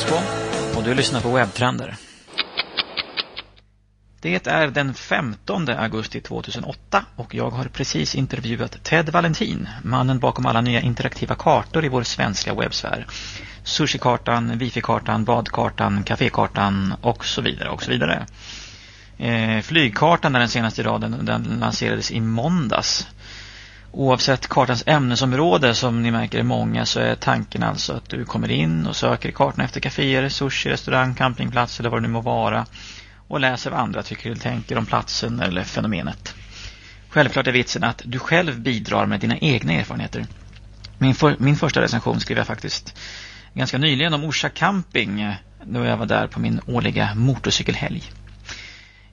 heter och du lyssnar på Webbtrender. Det är den 15 augusti 2008 och jag har precis intervjuat Ted Valentin, mannen bakom alla nya interaktiva kartor i vår svenska webbsfär. Sushikartan, wifi-kartan, badkartan, kafékartan och så vidare och så vidare. Eh, flygkartan är den senaste i raden, den lanserades i måndags. Oavsett kartans ämnesområde som ni märker är många så är tanken alltså att du kommer in och söker i kartan efter kaféer, sushi, restaurang, campingplats eller vad det nu må vara och läser vad andra tycker eller tänker om platsen eller fenomenet. Självklart är vitsen att du själv bidrar med dina egna erfarenheter. Min, för, min första recension skrev jag faktiskt ganska nyligen om Orsa camping eh, då jag var där på min årliga motorcykelhelg.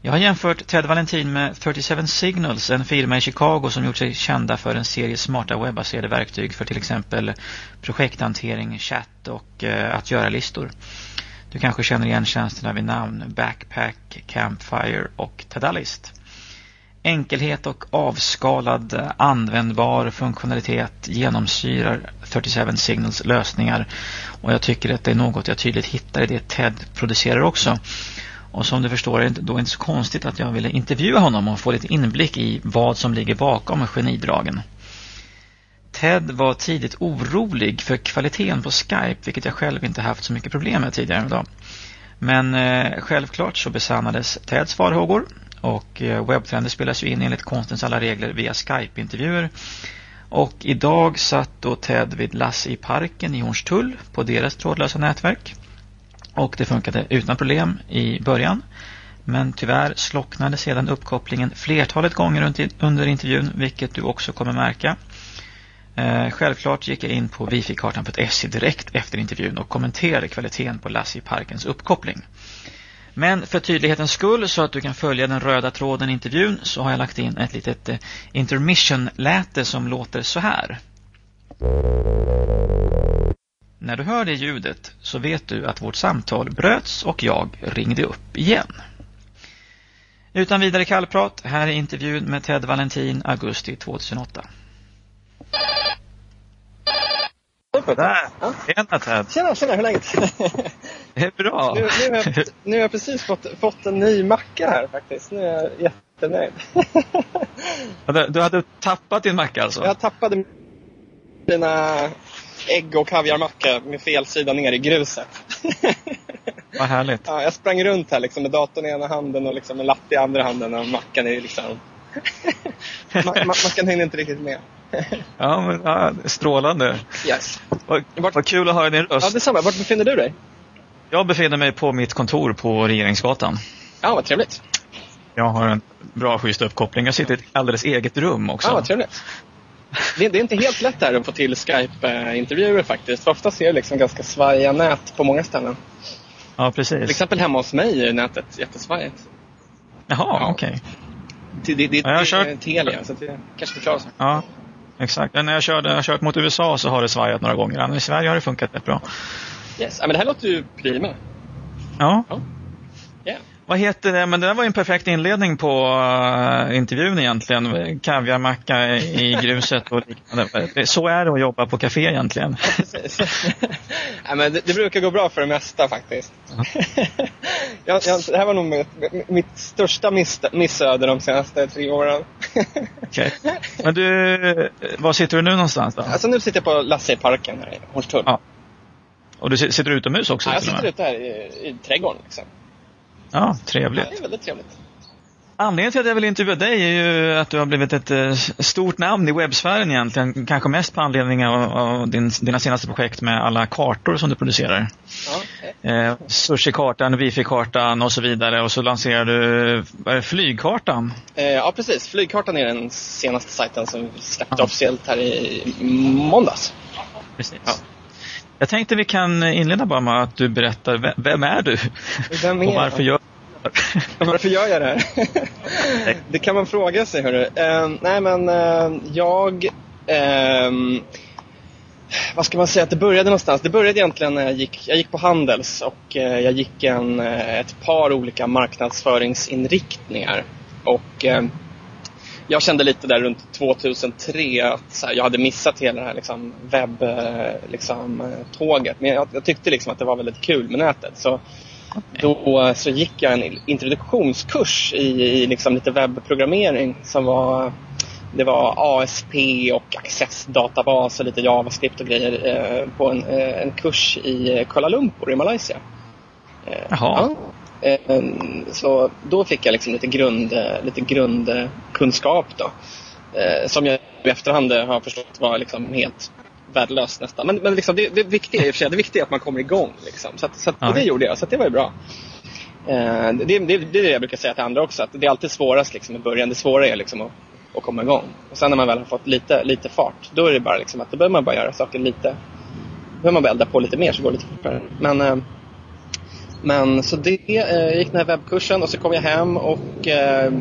Jag har jämfört Ted Valentin med 37 Signals, en firma i Chicago som gjort sig kända för en serie smarta webbaserade verktyg för till exempel projekthantering, chatt och eh, att göra listor. Du kanske känner igen tjänsterna vid namn Backpack, Campfire och Tedalist. Enkelhet och avskalad användbar funktionalitet genomsyrar 37 Signals lösningar och jag tycker att det är något jag tydligt hittar i det TED producerar också. Och som du förstår är det då inte så konstigt att jag ville intervjua honom och få lite inblick i vad som ligger bakom genidragen. Ted var tidigt orolig för kvaliteten på Skype, vilket jag själv inte haft så mycket problem med tidigare idag. Men eh, självklart så besannades Teds farhågor och eh, webbtrender spelas ju in enligt konstens alla regler via Skype-intervjuer. Och idag satt då Ted vid Lasse i parken i Hornstull på deras trådlösa nätverk. Och det funkade utan problem i början. Men tyvärr slocknade sedan uppkopplingen flertalet gånger under intervjun, vilket du också kommer märka. Eh, självklart gick jag in på wifi-kartan.se direkt efter intervjun och kommenterade kvaliteten på Lassie Parkens uppkoppling. Men för tydlighetens skull så att du kan följa den röda tråden i intervjun så har jag lagt in ett litet eh, intermission-läte som låter så här. När du hör det ljudet så vet du att vårt samtal bröts och jag ringde upp igen. Utan vidare kallprat, här är intervjun med Ted Valentin augusti 2008. Där! Ja. Tjena Ted! Tjena, tjena, hur är läget? Det är bra! Nu, nu, har, jag, nu har jag precis fått, fått en ny macka här faktiskt. Nu är jag jättenöjd. Du hade tappat din macka alltså? Jag tappade mina ägg och kaviarmacka med fel sida ner i gruset. Vad härligt. Ja, jag sprang runt här liksom, med datorn i ena handen och liksom en lapp i andra handen och mackan är liksom... ma mackan hängde inte riktigt med. ja, men, ja, strålande. Yes. Vad, Vart... vad kul att höra din röst. Ja, detsamma. Vart befinner du dig? Jag befinner mig på mitt kontor på Regeringsgatan. Ja, vad trevligt. Jag har en bra schysst uppkoppling. Jag sitter i ett alldeles eget rum också. Ja, vad trevligt. Det, det är inte helt lätt här att få till Skype-intervjuer faktiskt. För oftast är det liksom ganska svajiga nät på många ställen. Ja, precis. Till exempel hemma hos mig är nätet jättesvajigt. Jaha, ja. okej. Okay. Det, det, det, ja, jag har kört... Telia, så det kanske förklarar sig. Ja, exakt. När jag, körde, jag har kört mot USA så har det svajat några gånger. Men i Sverige har det funkat rätt bra. Yes, men det här låter ju prima. Ja. ja. Vad heter det? Men det där var ju en perfekt inledning på uh, intervjun egentligen. Kaviarmacka i gruset och liknande. Så är det att jobba på café egentligen. ja, men det, det, brukar gå bra för det mesta faktiskt. Jag, jag, det här var nog mitt, mitt största miss, missöde de senaste tre åren. okay. Men du, var sitter du nu någonstans då? Alltså nu sitter jag på Lasse i parken här i Hornstull. Ja. Och du sitter utomhus också? Ja, jag sitter ute här i, i trädgården. Liksom. Ja, trevligt. Ja, det är väldigt trevligt. Anledningen till att jag vill intervjua dig är ju att du har blivit ett eh, stort namn i webbsfären egentligen. Kanske mest på anledning av, av din, dina senaste projekt med alla kartor som du producerar. Ja, okay. eh, Sushi-kartan, Wifi-kartan och så vidare. Och så lanserar du Flygkartan. Eh, ja, precis. Flygkartan är den senaste sajten som släppte ja. officiellt här i måndags. Precis. Ja. Jag tänkte vi kan inleda bara med att du berättar, vem är du? Vem är och varför gör varför gör jag det här? det kan man fråga sig. Hörru. Uh, nej men uh, jag... Uh, vad ska man säga att det började någonstans? Det började egentligen när jag gick, jag gick på Handels och uh, jag gick en, uh, ett par olika marknadsföringsinriktningar. Och jag kände lite där runt 2003 att här, jag hade missat hela det här liksom, webbtåget. Liksom, Men jag, jag, tyckte liksom att det var väldigt kul med nätet. Så då så gick jag en introduktionskurs i, i liksom lite webbprogrammering som var det var ASP och Access-databas och lite JavaScript och grejer eh, på en, eh, en kurs i Kuala Lumpur i Malaysia. Eh, Jaha. Ja. Eh, så då fick jag liksom lite, grund, lite grundkunskap då. Eh, som jag i efterhand har förstått var liksom helt värdelöst nästan. Men, men liksom det, det viktiga i och för sig, det viktiga är att man kommer igång. Liksom. Så, att, så att, och det gjorde jag, så det var ju bra. Eh, det, det, det, är det jag brukar säga till andra också, att det är alltid svårast liksom, i början. Det svåra är liksom att, att komma igång. Och sen när man väl har fått lite, lite fart, då är det bara liksom att då behöver man bara göra saker lite, då behöver man bara elda på lite mer så går det lite fortare. Men, eh, men så det, eh, gick den här webbkursen och så kom jag hem och eh,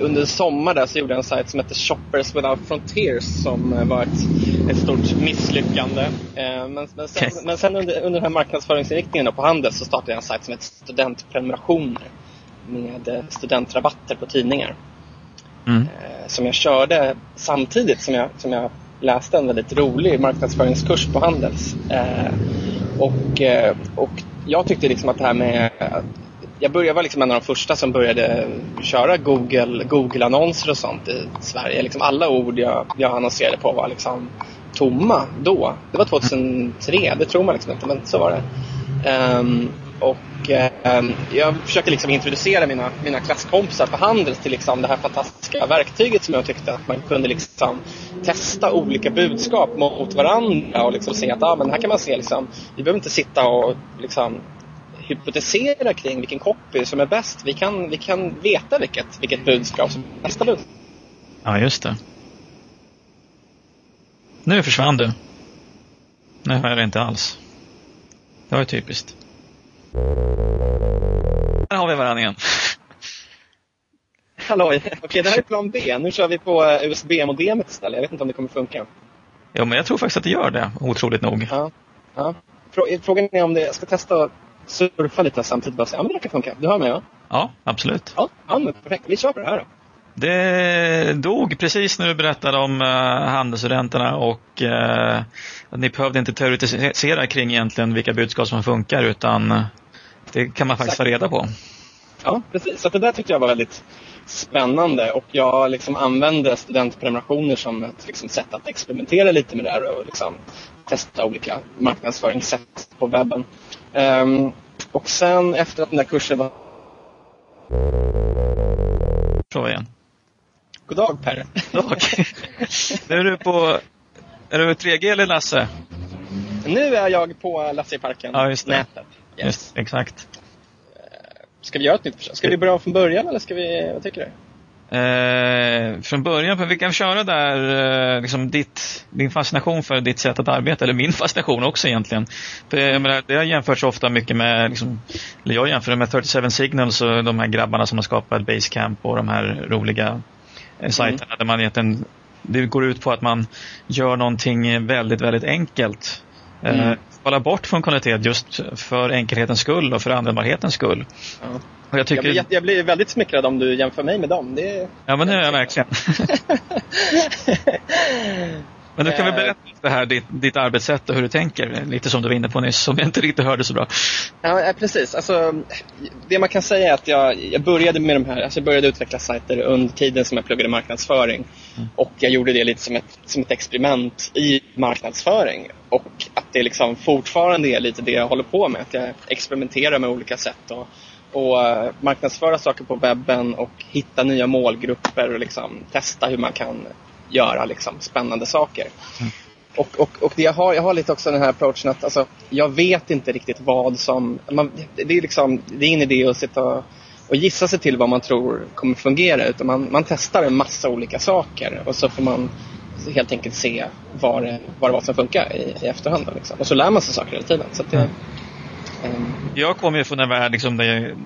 under sommar där så gjorde jag en sajt som heter Shoppers Without Frontiers som eh, var ett, ett stort misslyckande. Eh, men, men sen, men sen under, under den här marknadsföringsinriktningen på Handels så startade jag en sajt som heter Studentprenumerationer med eh, studentrabatter på tidningar. Mm. Som jag körde samtidigt som jag, som jag läste en väldigt rolig marknadsföringskurs på Handels. Eh, Och, eh, och jag tyckte liksom att det här med jag började var liksom en av de första som började köra Google, Google-annonser och sånt i Sverige. Liksom alla ord jag, jag annonserade på var liksom tomma då. Det var 2003, det tror man liksom inte, men så var det. Um, och eh, jag försökte liksom introducera mina, mina klasskompisar på Handels till liksom det här fantastiska verktyget som jag tyckte att man kunde liksom testa olika budskap mot varandra och liksom se att ah, men här kan man se liksom, vi behöver inte sitta och liksom hypotesera kring vilken copy som är bäst. Vi kan, vi kan veta vilket, vilket budskap som är bästa budskap. Ja, just det. Nu försvann du. Nu hör jag inte alls. Det var ju typiskt. Där har vi varandra igen. Halloj. Okej, det här är plan B. Nu kör vi på eh, USB-modemet istället. Jag vet inte om det kommer funka. Jo, men jag tror faktiskt att det gör det, otroligt nog. Ja. ja. Frågan är om det, jag ska testa surfa lite samtidigt. Bara säga, ja men det kan funka. Du hör mig va? Ja, absolut. Ja, ja men perfekt. Vi kör på det här då. Det dog precis när du berättade om uh, handelsstudenterna och att ni behövde inte teoretisera kring egentligen vilka budskap som funkar utan uh, det kan man faktiskt få reda på. Ja, precis. Så det där tyckte jag var väldigt spännande och jag liksom använde studentprenumerationer som ett liksom, sätt att experimentera lite med det här och liksom, testa olika marknadsföringssätt på webben. Um, och sen efter att den där kursen var... Prova igen. God dag Per. God dag. nu är du på... Är du 3G eller Lasse? Nu är jag på Lasse i parken. Ja, just det. Nätet. Yes. Just, exakt. Ska vi göra ett nytt försök? Ska vi börja från början eller ska vi... Vad tycker du? Eh, från början, vi kan köra där eh, liksom ditt, din fascination för ditt sätt att arbeta, eller min fascination också egentligen. För, jag menar, det har jämförts ofta mycket med, liksom, eller jag jämför det med 37 Signals och de här grabbarna som har skapat Basecamp och de här roliga eh, sajterna mm. där man egentligen, det går ut på att man gör någonting väldigt, väldigt enkelt. Eh, mm. Falla bort funktionalitet just för enkelhetens skull och för användbarhetens skull. Ja. Jag, tycker... jag, blir, jag blir väldigt smickrad om du jämför mig med dem. Det... Ja, men det är jag verkligen. men du kan väl berätta lite här, ditt, ditt arbetssätt och hur du tänker, lite som du var inne på nyss, som jag inte riktigt hörde så bra. Ja, precis. Alltså, det man kan säga är att jag, jag började med de här, alltså jag började utveckla sajter under tiden som jag pluggade marknadsföring. Mm. Och jag gjorde det lite som ett, som ett experiment i marknadsföring. Och att det liksom fortfarande är lite det jag håller på med, att jag experimenterar med olika sätt. Och, och uh, marknadsföra saker på webben och hitta nya målgrupper och liksom testa hur man kan göra liksom, spännande saker. Mm. Och, och, och det jag, har, jag har lite också den här approachen att alltså, jag vet inte riktigt vad som... Man, det, är liksom, det är ingen idé att sitta och, och gissa sig till vad man tror kommer fungera utan man, man testar en massa olika saker och så får man helt enkelt se vad det, vad det var som funkar i, i efterhand. Liksom. Och så lär man sig saker hela tiden. Så det, mm. Jag kommer ju från en värld liksom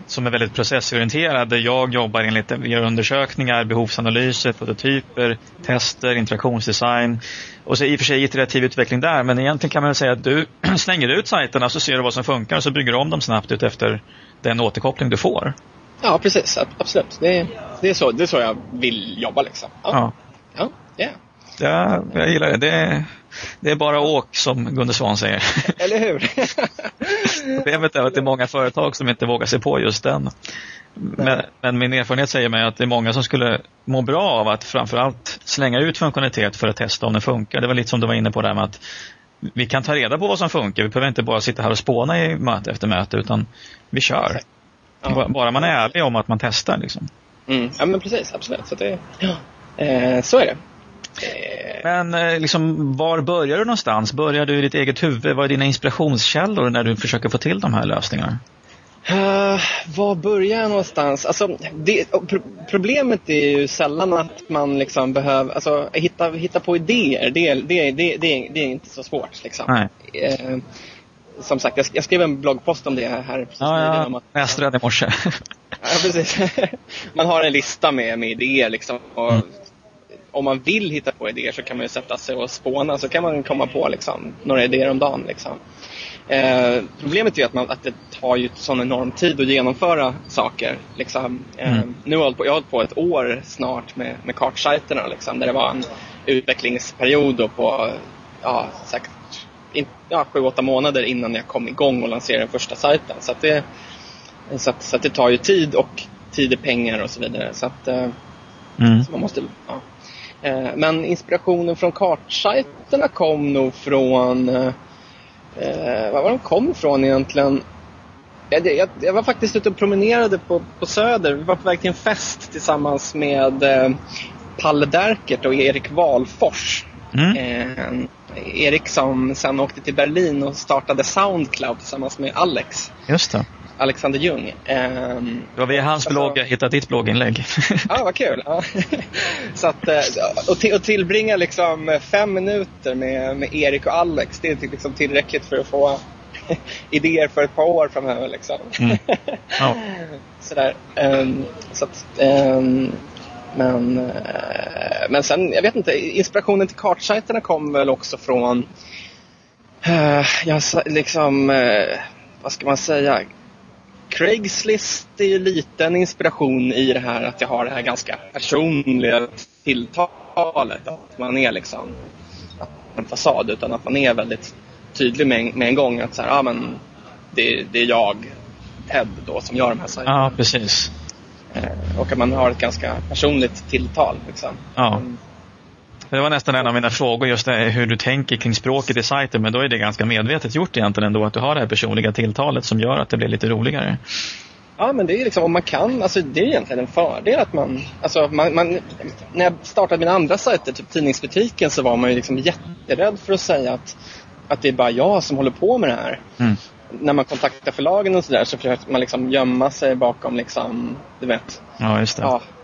som är väldigt processorienterad där jag jobbar enligt gör undersökningar, behovsanalyser, prototyper, tester, interaktionsdesign och så i och för sig iterativ utveckling där men egentligen kan man säga att du slänger ut sajterna så ser du vad som funkar och så bygger du om dem snabbt ut efter den återkoppling du får. Ja, precis. Absolut. Det, det, är, så, det är så jag vill jobba liksom. Ja. Ja, yeah. Ja jag gillar det. det. Det är bara åk som Gunde Svan säger. Eller hur? Problemet är att det är många företag som inte vågar sig på just den. Men, men, min erfarenhet säger mig att det är många som skulle må bra av att framförallt slänga ut funktionalitet för att testa om den funkar. Det var lite som du var inne på där med att vi kan ta reda på vad som funkar. Vi behöver inte bara sitta här och spåna i möte efter möte utan vi kör. Ja. Bara man är ärlig om att man testar. Liksom. Mm. Ja men precis, absolut. Så, det, ja. eh, så är det. Men eh, liksom, var börjar du någonstans? Börjar du i ditt eget huvud? Vad är dina inspirationskällor när du försöker få till de här lösningarna? Uh, var börjar jag någonstans? Alltså, det, pro problemet är ju sällan att man liksom behöver alltså, hitta, hitta på idéer. Det, det, det, det, det är inte så svårt. Liksom. Uh, som sagt, jag, jag, skrev en bloggpost om det här precis ja, ja. Jag den i morse. ja, precis. man har en lista med, med idéer liksom. Och mm. Om man vill hitta på idéer så kan man ju sätta sig och spåna så kan man komma på liksom, några idéer om dagen. Liksom. Eh, problemet är att, man, att det tar ju sån enorm tid att genomföra saker. Liksom. Eh, mm. Nu har jag, på, jag har hållit på ett år snart med, med kartsajterna liksom, där det var en utvecklingsperiod på ja, säkert in, ja, sju, åtta månader innan jag kom igång och lanserade den första sajten. Så, det, så, att, så att det tar ju tid och tid är pengar och så vidare. Så att, eh, mm. så man måste, ja. Eh, men inspirationen från kartsajterna kom nog från eh, eh, var de kom ifrån egentligen. Jag, jag, jag, var faktiskt ute och promenerade på, på Söder. Vi var på väg till en fest tillsammans med eh, Palle Derkert och Erik Walfors. Mm. Eh, Erik som sen åkte till Berlin och startade Soundcloud tillsammans med Alex. Just det. Alexander Ljung. Um, det var via hans blogg jag hittade ditt blogginlägg. Ja, vad kul. Ja. Så att, eh, och, till, och tillbringa liksom fem minuter med, med Erik och Alex, det är liksom tillräckligt för att få idéer för ett par år framöver. Liksom. Mm. Ja. Sådär. Um, så att, um, men, uh, men sen, jag vet inte, inspirationen till kartsajterna kom väl också från uh, jag, liksom, uh, vad ska man säga, Craigslist är ju lite en inspiration i det här att jag har det här ganska personliga tilltalet. Att man är liksom en fasad utan att man är väldigt tydlig med, med en gång att så här, ah, men det, det är jag, Ted då, som gör de här sajterna. Ja, precis. Eh, och att man har ett ganska personligt tilltal. Liksom. Ja. Mm. Det var nästan en av mina frågor, just det, hur du tänker kring språket i sajten. Men då är det ganska medvetet gjort egentligen ändå, att du har det här personliga tilltalet som gör att det blir lite roligare. Ja, men det är liksom om man kan, alltså det är egentligen en fördel att man, alltså man, man när jag startade mina andra sajter, typ Tidningsbutiken, så var man ju liksom jätterädd för att säga att, att det är bara jag som håller på med det här. Mm. När man kontaktar förlagen och sådär så försöker man liksom gömma sig bakom liksom, du vet. Ja, just det. Ja, för,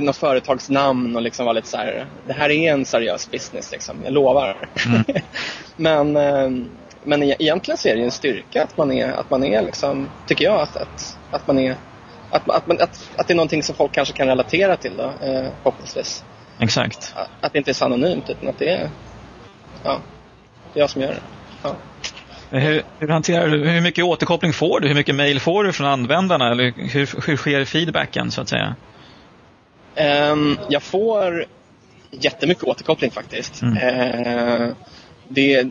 något företagsnamn och liksom vara lite så här, det här är en seriös business liksom, jag lovar. Mm. men, eh, men e-, egentligen så är det en styrka att man är, att man är liksom, tycker jag, att, att, att man är att, att, man, att, att det är någonting som folk kanske kan relatera till då, eh, förhoppningsvis. Exakt. Att, att det inte är så anonymt utan att det är, ja, det är jag som gör det. Ja. Hur, hur, hanterar du, hur mycket återkoppling får du? Hur mycket mail får du från användarna? Eller hur, hur sker feedbacken så att säga? Um, jag får jättemycket återkoppling faktiskt. Mm. Uh, det,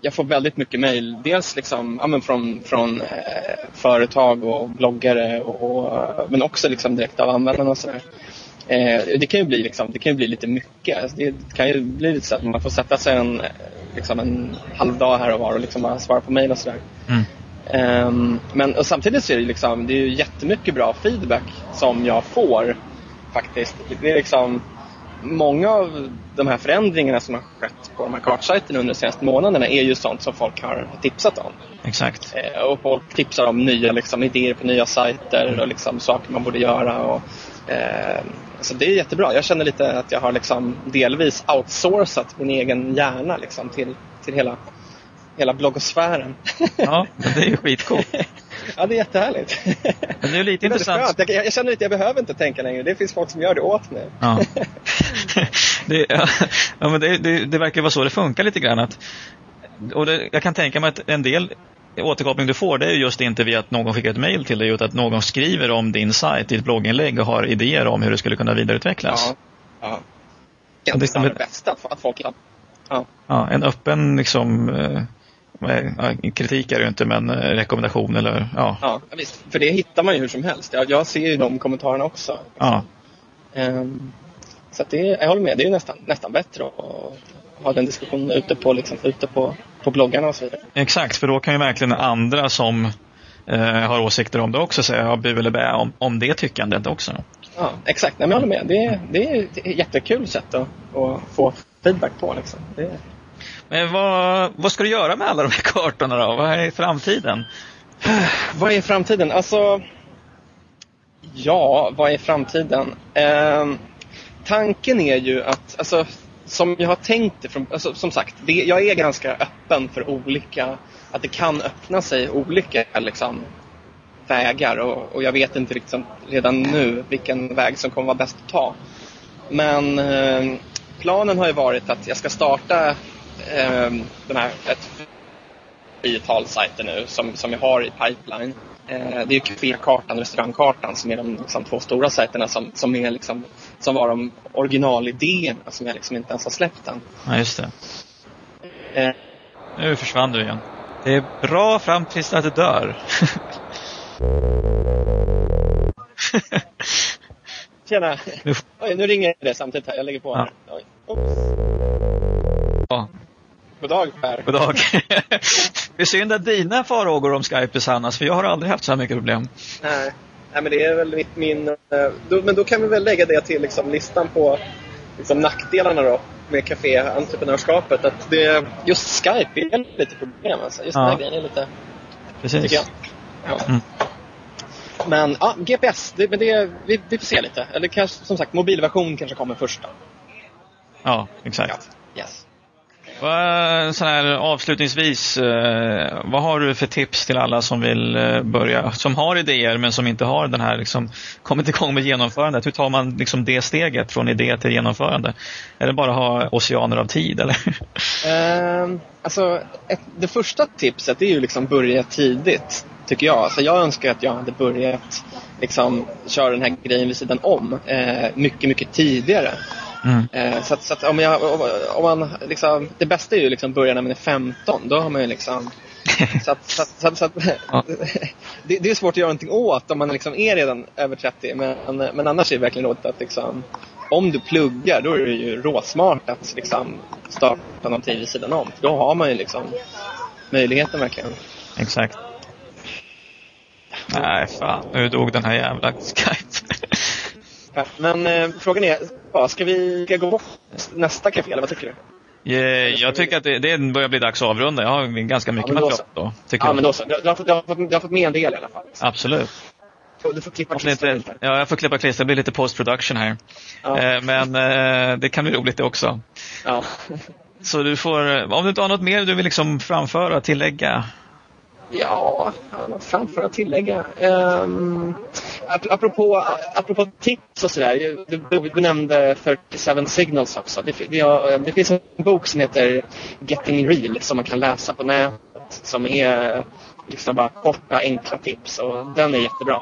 jag får väldigt mycket mejl. Dels liksom, ja, från, från eh, företag och bloggare och, men också liksom direkt av användarna och sådär. Eh, det kan ju bli, liksom, det kan bli lite mycket. Alltså det kan ju bli lite så att man får sätta sig en, liksom en halv dag här och var och liksom bara svara på mejl och sådär. Mm. Men och samtidigt så är det, liksom, det är ju jättemycket bra feedback som jag får faktiskt. Det är liksom Många av de här förändringarna som har skett på de här kartsajterna under de senaste månaderna är ju sånt som folk har tipsat om. Exakt. Eh, och folk tipsar om nya liksom, idéer på nya sajter och liksom, saker man borde göra. Och, eh, så det är jättebra. Jag känner lite att jag har liksom delvis outsourcat min egen hjärna liksom, till, till hela hela bloggosfären. Ja, det är ju skitcoolt. ja, det är jättehärligt. Men det är lite det är intressant. Jag, jag, känner att jag behöver inte tänka längre. Det finns folk som gör det åt mig. Ja. det, ja, men det, det, det verkar vara så det funkar lite grann. Att, och det, jag kan tänka mig att en del återkoppling du får det är just inte via att någon skickar ett mail till dig utan att någon skriver om din sajt i ett blogginlägg och har idéer om hur det skulle kunna vidareutvecklas. Ja, ja. Det är det bästa, att folk ja. ja, en öppen liksom eh, kritik är det ju inte, men eh, rekommendation eller ja. Ja, visst. För det hittar man ju hur som helst. Jag, jag ser ju de kommentarerna också. Ja. Um, så det, jag håller med, det är nästan, nästan bättre att ha den diskussionen ute på, liksom, ute på, på bloggarna och så vidare. Exakt, för då kan ju verkligen andra som eh, har åsikter om det också säga ja, bu eller bä om, om det tyckandet också. Ja, exakt. Nej, men jag håller med. Det, det är ett jättekul sätt att, att få feedback på. Liksom. Det... Men vad, vad ska du göra med alla de här kartorna då? Vad är framtiden? vad är framtiden? Alltså, ja, vad är framtiden? Eh, tanken är ju att, alltså, som jag har tänkt det, från, alltså, som sagt, det, jag är ganska öppen för olika, att det kan öppna sig olika liksom, vägar och, och jag vet inte liksom, redan nu vilken väg som kommer vara bäst att ta. Men eh, planen har ju varit att jag ska starta eh, den här, ett tiotal sajter nu som, som jag har i pipeline. Eh, det är Cafékartan och Restaurangkartan som är de liksom, två stora sajterna som, som, är, liksom, som var de originalidéerna som jag liksom inte ens har släppt än. Ja, just det. Eh. Nu försvann du igen. Det är bra fram tills att du dör. Tjena! Nu... Oj, nu ringer det samtidigt här. Jag lägger på. Ja. Oj. Ja. God dag Per. God dag. det är synd att dina farhågor om Skype besannas, för jag har aldrig haft så här mycket problem. Nej, Nej men det är väl mitt, min... Eh, då, men då kan vi väl lägga det till liksom, listan på liksom, nackdelarna då med café-entreprenörskapet. Att det, just Skype är lite problem. Alltså. Just ja. den här grejen är lite... Precis. Ja. Mm. Men ja, GPS, det, men det, vi, vi får se lite. Eller kanske, som sagt, mobilversion kanske kommer först. Då. Ja, exakt. Ja. Yes. Så här, avslutningsvis, eh, vad har du för tips till alla som vill eh, börja, som har idéer men som inte har den här, liksom, kommit igång med genomförandet? Hur tar man liksom det steget från idé till genomförande? Är det bara att ha oceaner av tid eller? Uh, alltså, ett, det första tipset är ju liksom börja tidigt, tycker jag. Alltså, jag önskar att jag hade börjat liksom, köra den här grejen vid sidan om eh, mycket, mycket tidigare. Mm. Eh, så, att, så att om, jag, om man liksom, det bästa är ju liksom börja när man är 15. Då har man ju liksom så att, så att, så att, ja. det, det, är svårt att göra någonting åt om man liksom är redan över 30. Men, men annars är det verkligen rådet att liksom, om du pluggar då är det ju råsmart att liksom starta någonting vid sidan om. Då har man ju liksom möjligheten verkligen. Exakt. Nej, fan. Nu dog den här jävla Skype. Men eh, frågan är, ja, ska vi ska gå på nästa café eller vad tycker du? Yeah, jag tycker att det, det börjar bli dags att avrunda. Jag har ganska mycket ja, material då. Tycker ja, jag. men då så. Du, har fått, du, har fått, du har fått med en del i alla fall. Absolut. Du får klippa klistra lite. Ja, jag får klippa klistra. Det blir lite post production här. Ja. Eh, men eh, det kan bli roligt det också. Ja. Så du får, om du inte har något mer du vill liksom framföra, tillägga? Ja, framföra, tillägga. Um, apropå, apropå tips och sådär. Du, du nämnde 37 Signals också. Det, det, det, finns en bok som heter Getting Real som man kan läsa på nätet. Som är liksom bara korta, enkla tips och den är jättebra.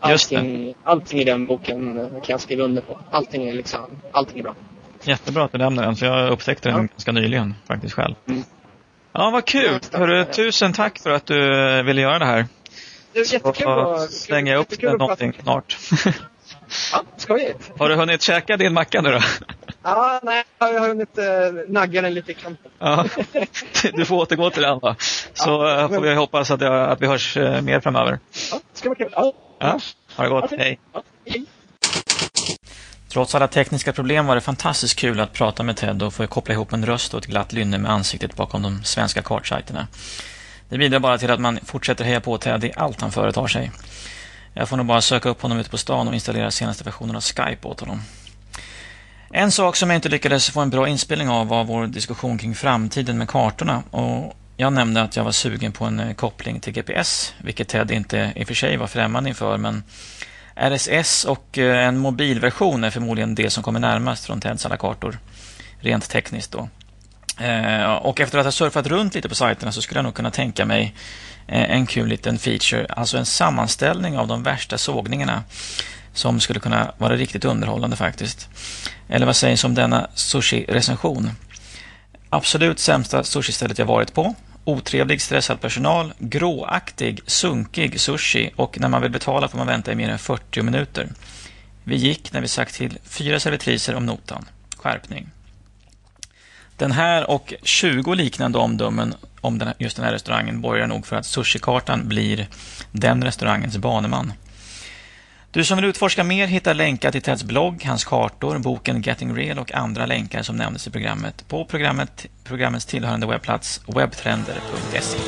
Allting, allting i den boken kan jag skriva under på. Allting är, liksom, allting är bra. Jättebra att du nämner den, för jag upptäckte den ja. ganska nyligen faktiskt själv. Mm. Ja, vad kul! Hörru, tusen tack för att du ville göra det här. Det är jättekul att... slänger jag upp den någonting snart. ja, skojigt. Har du hunnit käka din macka nu då? Ja, nej, jag har hunnit äh, nagga den lite i kanten. Ja, du får återgå till den då. Så ja, eh, får vi hoppas att, jag, att vi hörs äh, mer framöver. Ja, det ska vara kul. Ja. ja ha det gott. Hej. Hej. Trots alla tekniska problem var det fantastiskt kul att prata med Ted och få koppla ihop en röst och ett glatt lynne med ansiktet bakom de svenska kartsajterna. Det bidrar bara till att man fortsätter heja på Ted i allt han företar sig. Jag får nog bara söka upp honom ute på stan och installera senaste versionen av Skype åt honom. En sak som jag inte lyckades få en bra inspelning av var vår diskussion kring framtiden med kartorna. Och jag nämnde att jag var sugen på en eh, koppling till GPS, vilket Ted inte i och för sig var främmande inför, men RSS och eh, en mobilversion är förmodligen det som kommer närmast från Teds alla kartor, rent tekniskt då. Eh, och efter att ha surfat runt lite på sajterna så skulle jag nog kunna tänka mig eh, en kul liten feature, alltså en sammanställning av de värsta sågningarna som skulle kunna vara riktigt underhållande faktiskt. Eller vad sägs om denna sushi-recension? Absolut sämsta sushi-stället jag varit på. Otrevlig, stressad personal, gråaktig, sunkig sushi och när man vill betala får man vänta i mer än 40 minuter. Vi gick när vi sagt till fyra servitriser om notan. Skärpning. Den här och 20 liknande omdömen om den, just den här restaurangen borgar nog för att Sushikartan blir den restaurangens baneman. Du som vill utforska mer hittar länkar till Teds blogg, hans kartor, boken Getting Real och andra länkar som nämndes i programmet på programmet, programmets tillhörande webbplats webtrender.se.